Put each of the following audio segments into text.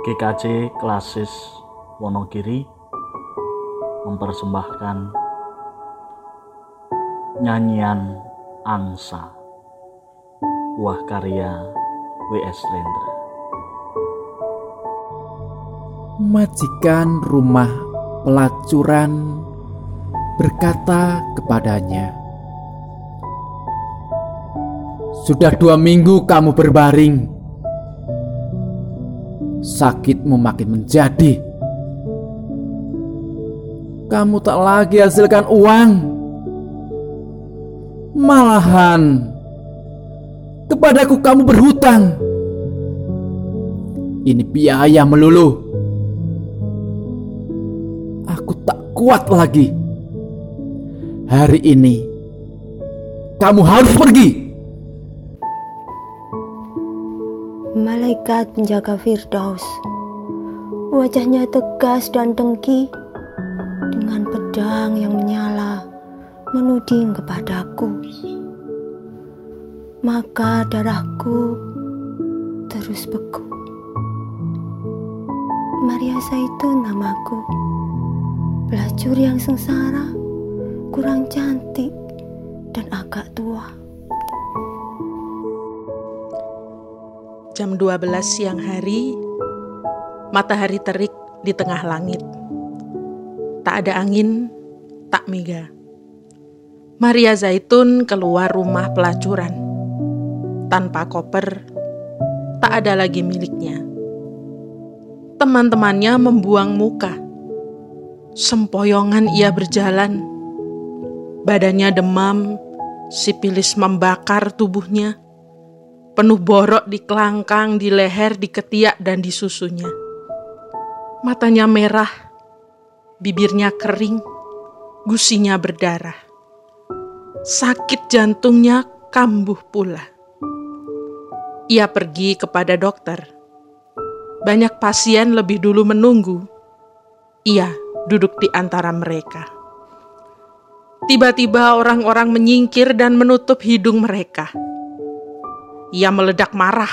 GKJ Klasis Wonogiri mempersembahkan nyanyian Angsa buah karya W.S. Lendra Majikan rumah pelacuran berkata kepadanya, "Sudah dua minggu kamu berbaring, sakitmu makin menjadi. Kamu tak lagi hasilkan uang, malahan kepadaku kamu berhutang. Ini biaya melulu." Aku tak kuat lagi. Hari ini kamu harus pergi. Malaikat penjaga Firdaus. Wajahnya tegas dan dengki Dengan pedang yang menyala Menuding kepadaku. Maka darahku Terus beku. Maria Zaitun namaku. Pelacur yang sengsara Kurang cantik Dan agak tua Jam 12 siang hari, matahari terik di tengah langit. Tak ada angin, tak mega. Maria Zaitun keluar rumah pelacuran. Tanpa koper, tak ada lagi miliknya. Teman-temannya membuang muka. Sempoyongan ia berjalan. Badannya demam, sipilis membakar tubuhnya penuh borok di kelangkang, di leher, di ketiak, dan di susunya. Matanya merah, bibirnya kering, gusinya berdarah. Sakit jantungnya kambuh pula. Ia pergi kepada dokter. Banyak pasien lebih dulu menunggu. Ia duduk di antara mereka. Tiba-tiba orang-orang menyingkir dan menutup hidung mereka ia meledak marah,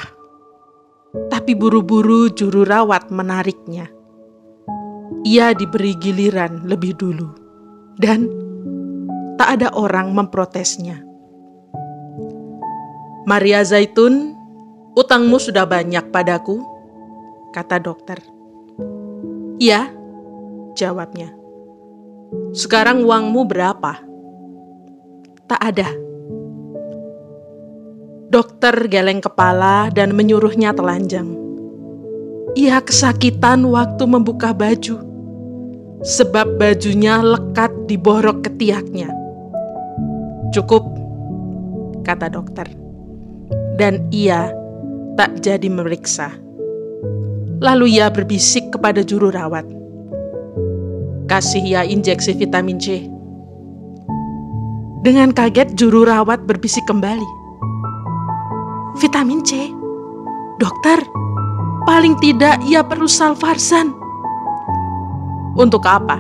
tapi buru-buru juru rawat menariknya. Ia diberi giliran lebih dulu, dan tak ada orang memprotesnya. Maria Zaitun, utangmu sudah banyak padaku, kata dokter. Iya, jawabnya. Sekarang uangmu berapa? Tak ada Dokter geleng kepala dan menyuruhnya telanjang. Ia kesakitan waktu membuka baju, sebab bajunya lekat di borok ketiaknya. Cukup, kata dokter. Dan ia tak jadi memeriksa. Lalu ia berbisik kepada juru rawat. Kasih ya injeksi vitamin C. Dengan kaget juru rawat berbisik kembali vitamin C. Dokter, paling tidak ia perlu salvarsan. Untuk apa?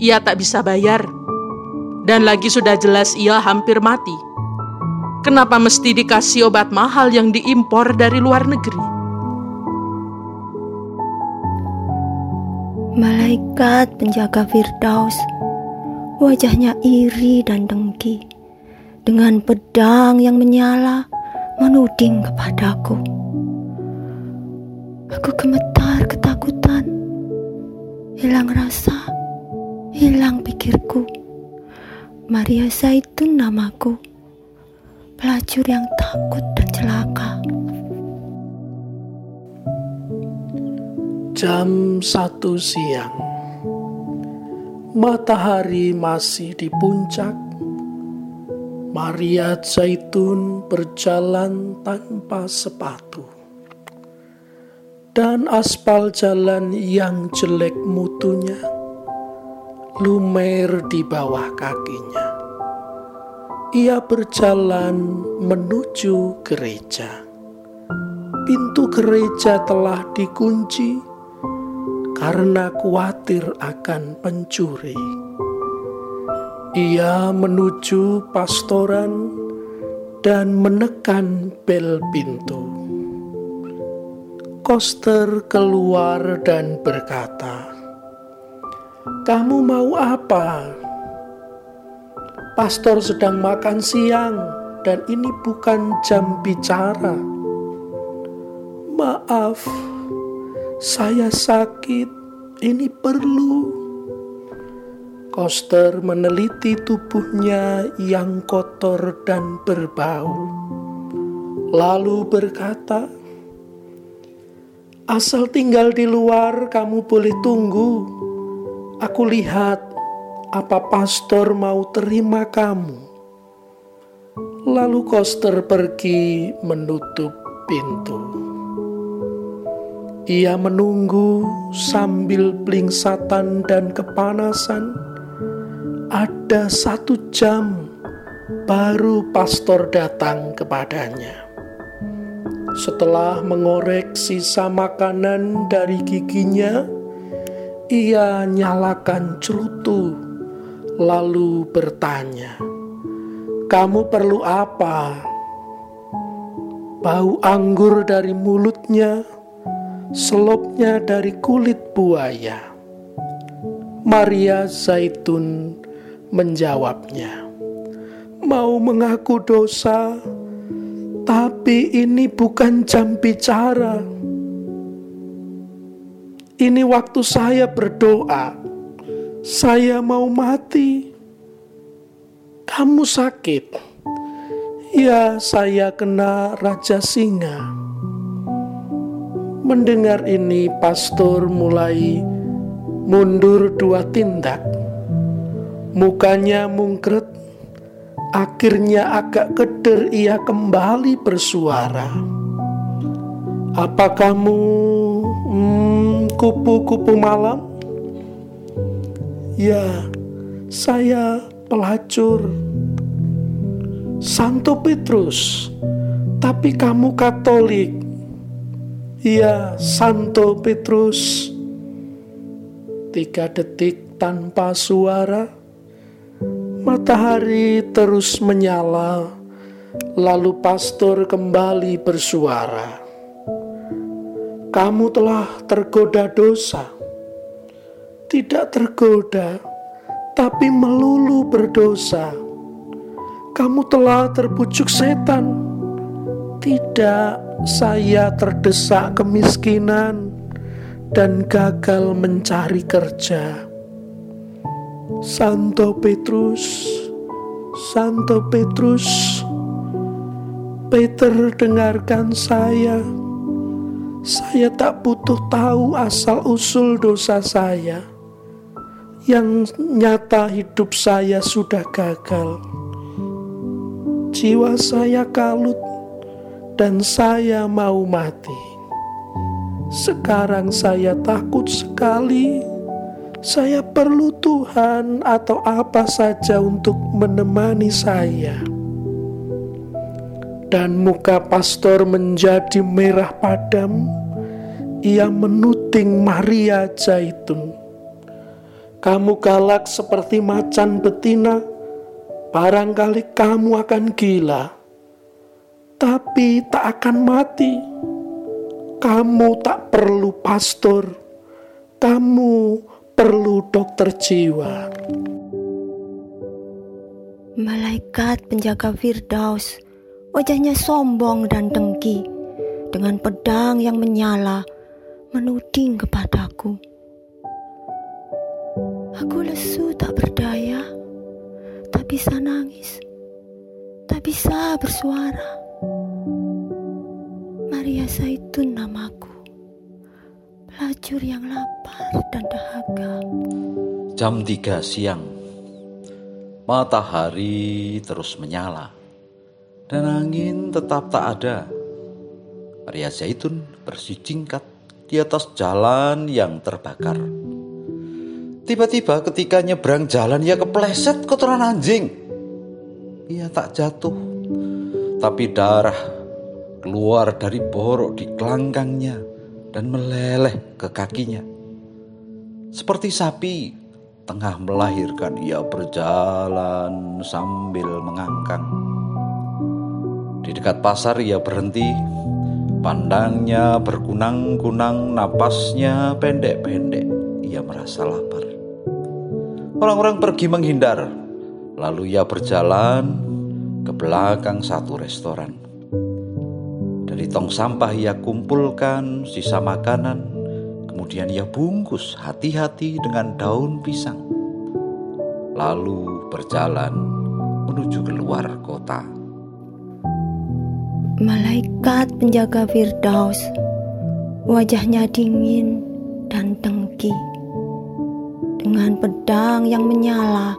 Ia tak bisa bayar. Dan lagi sudah jelas ia hampir mati. Kenapa mesti dikasih obat mahal yang diimpor dari luar negeri? Malaikat penjaga Firdaus, wajahnya iri dan dengki, dengan pedang yang menyala menuding kepadaku. Aku gemetar ketakutan, hilang rasa, hilang pikirku. Maria Zaitun namaku, pelacur yang takut dan celaka. Jam satu siang, matahari masih di puncak Maria Zaitun berjalan tanpa sepatu, dan aspal jalan yang jelek mutunya lumer di bawah kakinya. Ia berjalan menuju gereja. Pintu gereja telah dikunci karena khawatir akan pencuri. Ia menuju pastoran dan menekan bel pintu. Koster keluar dan berkata, "Kamu mau apa?" Pastor sedang makan siang, dan ini bukan jam bicara. Maaf, saya sakit. Ini perlu. Koster meneliti tubuhnya yang kotor dan berbau, lalu berkata, "Asal tinggal di luar, kamu boleh tunggu. Aku lihat apa pastor mau terima kamu. Lalu Koster pergi menutup pintu. Ia menunggu sambil blingsatan dan kepanasan. Ada satu jam baru pastor datang kepadanya. Setelah mengorek sisa makanan dari giginya, ia nyalakan cerutu lalu bertanya, "Kamu perlu apa?" Bau anggur dari mulutnya, selopnya dari kulit buaya. Maria Zaitun menjawabnya, "Mau mengaku dosa, tapi ini bukan jam bicara. Ini waktu saya berdoa." Saya mau mati. Kamu sakit. Ya, saya kena raja singa. Mendengar ini, pastor mulai mundur dua tindak. Mukanya mungkret, akhirnya agak keder ia kembali bersuara. Apa kamu hmm, kupu-kupu hmm, malam? Ya, saya pelacur. Santo Petrus, tapi kamu Katolik. Ya, Santo Petrus. Tiga detik tanpa suara, matahari terus menyala, lalu pastor kembali bersuara. Kamu telah tergoda dosa tidak tergoda, tapi melulu berdosa. Kamu telah terbujuk setan. Tidak, saya terdesak kemiskinan dan gagal mencari kerja. Santo Petrus, Santo Petrus, Peter dengarkan saya. Saya tak butuh tahu asal-usul dosa saya yang nyata hidup saya sudah gagal. Jiwa saya kalut dan saya mau mati. Sekarang saya takut sekali. Saya perlu Tuhan atau apa saja untuk menemani saya. Dan muka pastor menjadi merah padam. Ia menuting Maria Zaitun kamu galak seperti macan betina, barangkali kamu akan gila, tapi tak akan mati. Kamu tak perlu pastor, kamu perlu dokter jiwa. Malaikat penjaga Firdaus, wajahnya sombong dan dengki, dengan pedang yang menyala, menuding kepadaku. Aku lesu tak berdaya, tak bisa nangis, tak bisa bersuara. Maria Zaitun namaku, pelacur yang lapar dan dahaga. Jam 3 siang, matahari terus menyala, dan angin tetap tak ada. Maria Zaitun bersijingkat di atas jalan yang terbakar. Tiba-tiba ketika nyebrang jalan ia kepleset kotoran anjing. Ia tak jatuh, tapi darah keluar dari borok di kelangkangnya dan meleleh ke kakinya. Seperti sapi tengah melahirkan ia berjalan sambil mengangkang. Di dekat pasar ia berhenti Pandangnya berkunang-kunang, napasnya pendek-pendek. Ia merasa lapar. Orang-orang pergi menghindar. Lalu ia berjalan ke belakang satu restoran. Dari tong sampah ia kumpulkan sisa makanan, kemudian ia bungkus hati-hati dengan daun pisang. Lalu berjalan menuju keluar kota. Malaikat penjaga Firdaus, wajahnya dingin dan dengki. Dengan pedang yang menyala,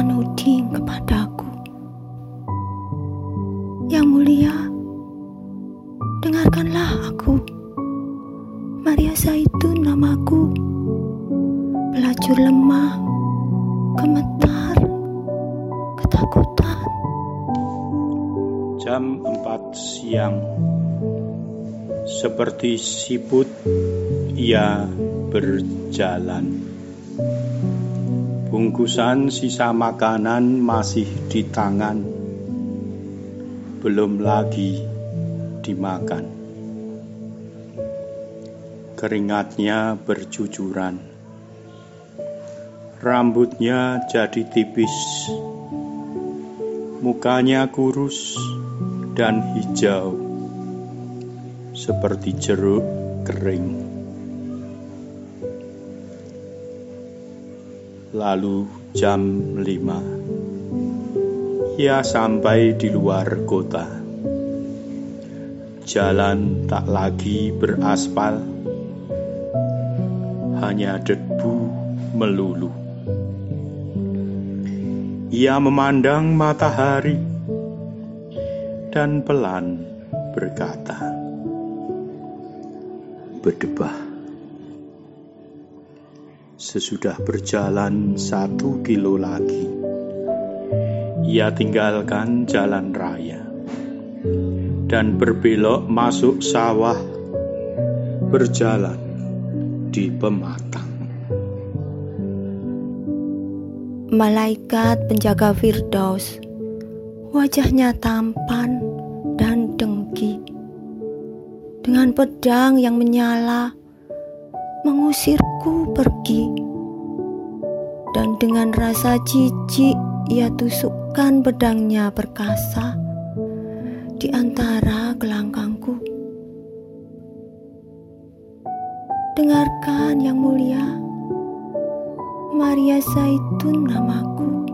menuding kepadaku. Yang mulia, aku. Maria Zaitun namaku. Pelacur lemah, gemetar, ketakutan. Jam 4 siang. Seperti siput ia berjalan. Bungkusan sisa makanan masih di tangan. Belum lagi dimakan. Keringatnya bercucuran. Rambutnya jadi tipis. Mukanya kurus dan hijau seperti jeruk kering. Lalu jam lima, ia sampai di luar kota. Jalan tak lagi beraspal, hanya debu melulu. Ia memandang matahari dan pelan berkata, "Berdebah." Sesudah berjalan satu kilo lagi, ia tinggalkan jalan raya dan berbelok masuk sawah, berjalan di pematang. Malaikat penjaga Firdaus, wajahnya tampan dan dengki. Dengan pedang yang menyala, mengusirku pergi. Dan dengan rasa jijik ia tusukkan pedangnya perkasa di antara gelangkangku. Dengarkan yang mulia, Maria Zaitun namaku.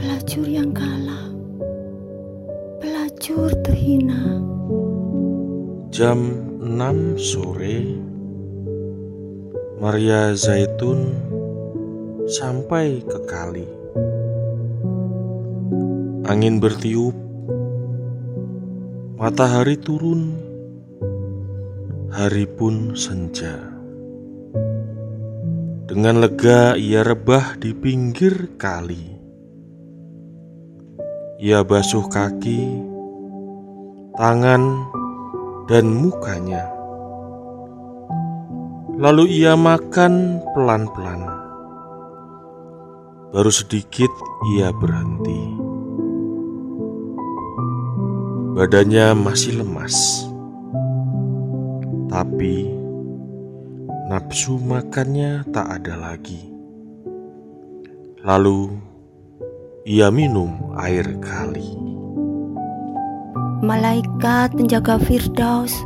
Pelacur yang kalah, pelacur terhina. Jam 6 sore, Maria Zaitun sampai ke kali. Angin bertiup, matahari turun, hari pun senja. Dengan lega ia rebah di pinggir kali. Ia basuh kaki, tangan, dan mukanya. Lalu ia makan pelan-pelan. Baru sedikit ia berhenti. Badannya masih lemas, tapi nafsu makannya tak ada lagi. Lalu ia minum air kali. Malaikat penjaga Firdaus,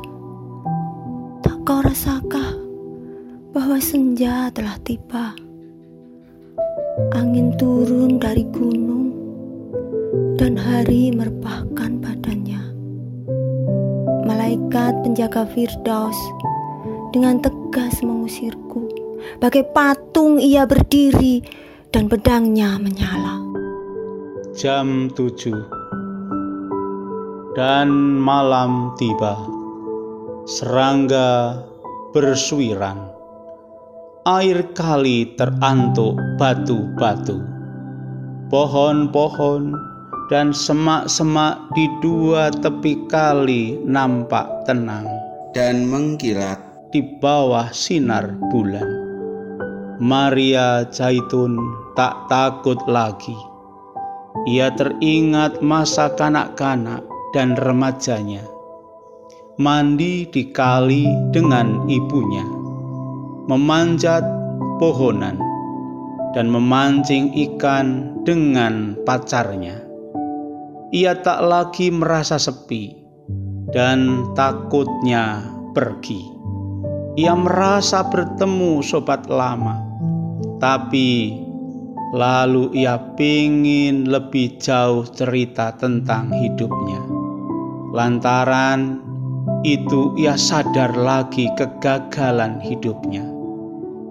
tak kau rasakah bahwa senja telah tiba? Angin turun dari gunung dan hari badannya. Malaikat penjaga Firdaus dengan tegas mengusirku. Bagai patung ia berdiri dan pedangnya menyala. Jam tujuh dan malam tiba. Serangga bersuiran. Air kali terantuk batu-batu. Pohon-pohon dan semak-semak di dua tepi kali nampak tenang dan mengkilat di bawah sinar bulan. Maria Zaitun tak takut lagi. Ia teringat masa kanak-kanak dan remajanya, mandi di kali dengan ibunya, memanjat pohonan, dan memancing ikan dengan pacarnya. Ia tak lagi merasa sepi dan takutnya pergi. Ia merasa bertemu sobat lama, tapi lalu ia ingin lebih jauh cerita tentang hidupnya. Lantaran itu ia sadar lagi kegagalan hidupnya.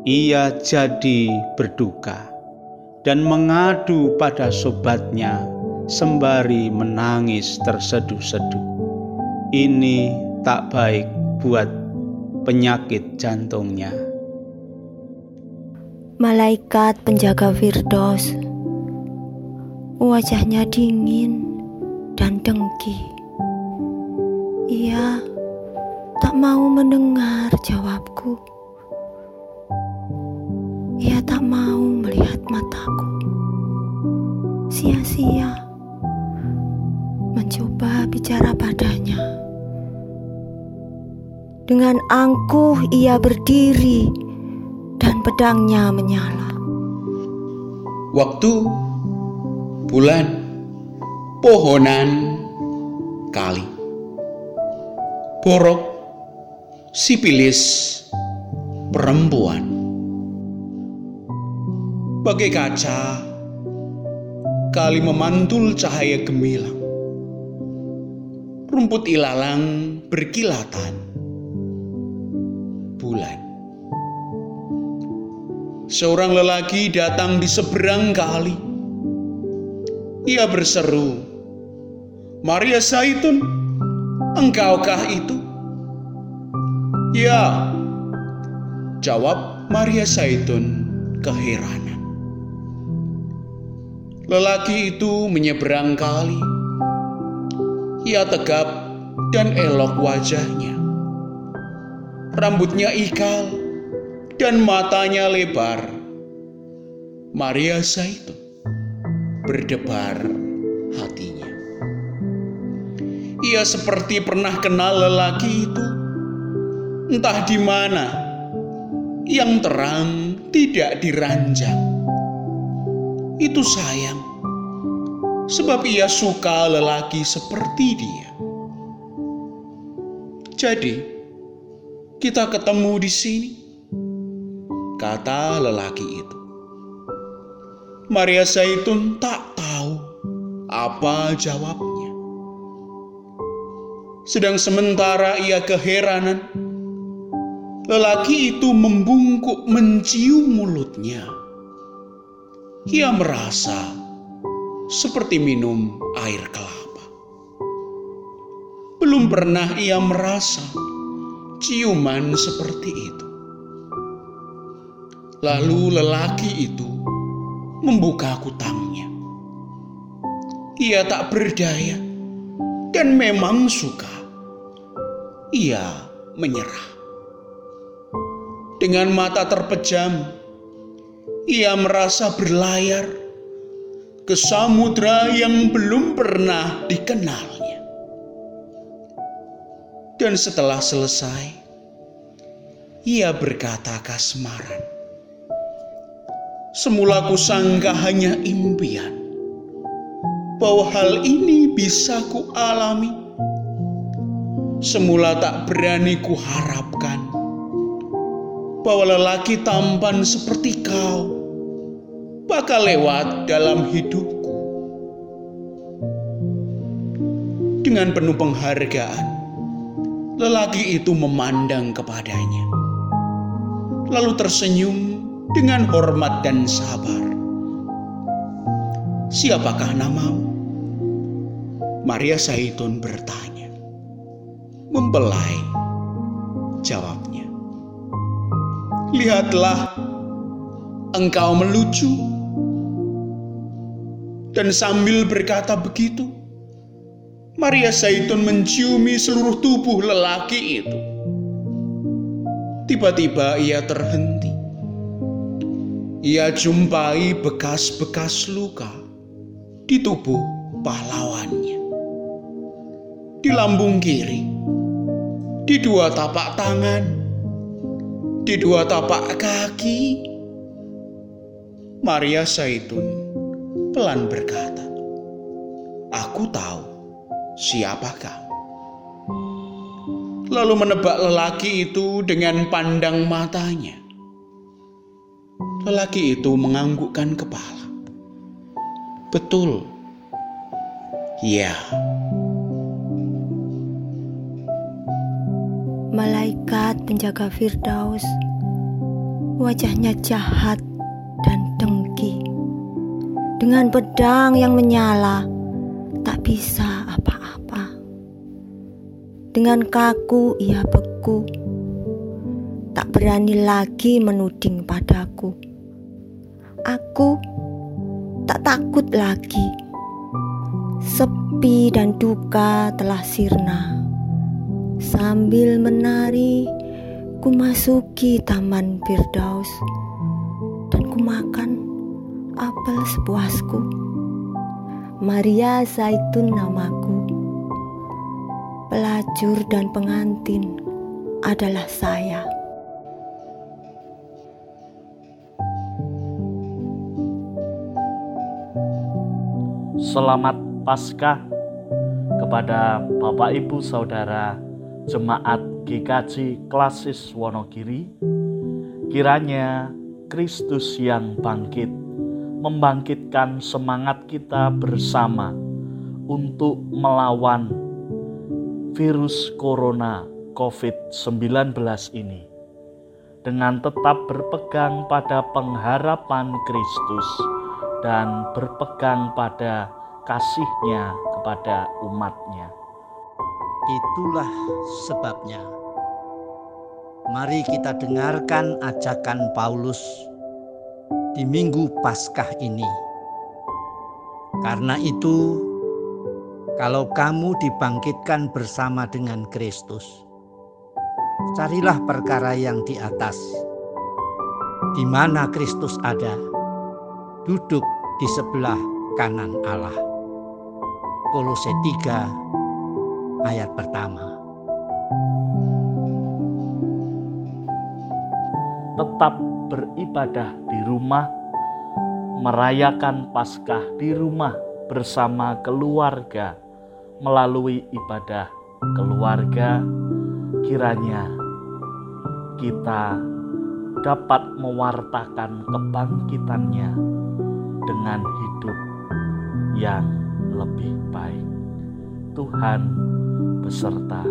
Ia jadi berduka dan mengadu pada sobatnya sembari menangis terseduh-seduh. Ini tak baik buat penyakit jantungnya. Malaikat penjaga Firdaus. Wajahnya dingin dan dengki. Ia tak mau mendengar jawabku. Ia tak mau melihat mataku. Sia-sia Mencoba bicara padanya Dengan angkuh ia berdiri dan pedangnya menyala. Waktu, bulan, pohonan, kali. Borok, sipilis, perempuan. Bagai kaca, kali memantul cahaya gemilang. Rumput ilalang berkilatan. Bulan seorang lelaki datang di seberang kali. Ia berseru, Maria Zaitun, engkaukah itu? Ya, jawab Maria Zaitun keheranan. Lelaki itu menyeberang kali. Ia tegap dan elok wajahnya. Rambutnya ikal dan matanya lebar. Maria Zaitun berdebar hatinya. Ia seperti pernah kenal lelaki itu. Entah di mana yang terang tidak diranjang. Itu sayang, sebab ia suka lelaki seperti dia. Jadi, kita ketemu di sini kata lelaki itu. Maria Zaitun tak tahu apa jawabnya. Sedang sementara ia keheranan, lelaki itu membungkuk mencium mulutnya. Ia merasa seperti minum air kelapa. Belum pernah ia merasa ciuman seperti itu. Lalu lelaki itu membuka kutangnya. Ia tak berdaya dan memang suka. Ia menyerah. Dengan mata terpejam, ia merasa berlayar ke samudra yang belum pernah dikenalnya. Dan setelah selesai, ia berkata kasmaran. Semula kusangka hanya impian bahwa hal ini bisa ku alami. Semula tak berani ku harapkan bahwa lelaki tampan seperti kau bakal lewat dalam hidupku. Dengan penuh penghargaan, lelaki itu memandang kepadanya, lalu tersenyum dengan hormat dan sabar. Siapakah namamu? Maria Zaitun bertanya. Membelai jawabnya. Lihatlah, engkau melucu. Dan sambil berkata begitu, Maria Zaitun menciumi seluruh tubuh lelaki itu. Tiba-tiba ia terhenti ia jumpai bekas-bekas luka di tubuh pahlawannya. di lambung kiri, di dua tapak tangan, di dua tapak kaki. Maria Zaitun pelan berkata, "Aku tahu siapa kamu." Lalu menebak lelaki itu dengan pandang matanya. Lelaki itu menganggukkan kepala. Betul. Ya. Malaikat penjaga Firdaus, wajahnya jahat dan dengki. Dengan pedang yang menyala, tak bisa apa-apa. Dengan kaku ia beku, tak berani lagi menuding padaku. Aku tak takut lagi. Sepi dan duka telah sirna. Sambil menari, ku masuki taman Firdaus dan ku makan apel sepuasku. Maria Zaitun namaku. Pelacur dan pengantin adalah saya. Selamat Paskah kepada Bapak Ibu Saudara Jemaat GKJ Klasis Wonogiri. Kiranya Kristus yang bangkit membangkitkan semangat kita bersama untuk melawan virus corona COVID-19 ini dengan tetap berpegang pada pengharapan Kristus dan berpegang pada kasihnya kepada umatnya. Itulah sebabnya. Mari kita dengarkan ajakan Paulus di Minggu Paskah ini. Karena itu, kalau kamu dibangkitkan bersama dengan Kristus, carilah perkara yang di atas, di mana Kristus ada duduk di sebelah kanan Allah. Kolose 3 ayat pertama. Tetap beribadah di rumah, merayakan Paskah di rumah bersama keluarga melalui ibadah keluarga kiranya kita dapat mewartakan kebangkitannya dengan hidup yang lebih baik. Tuhan beserta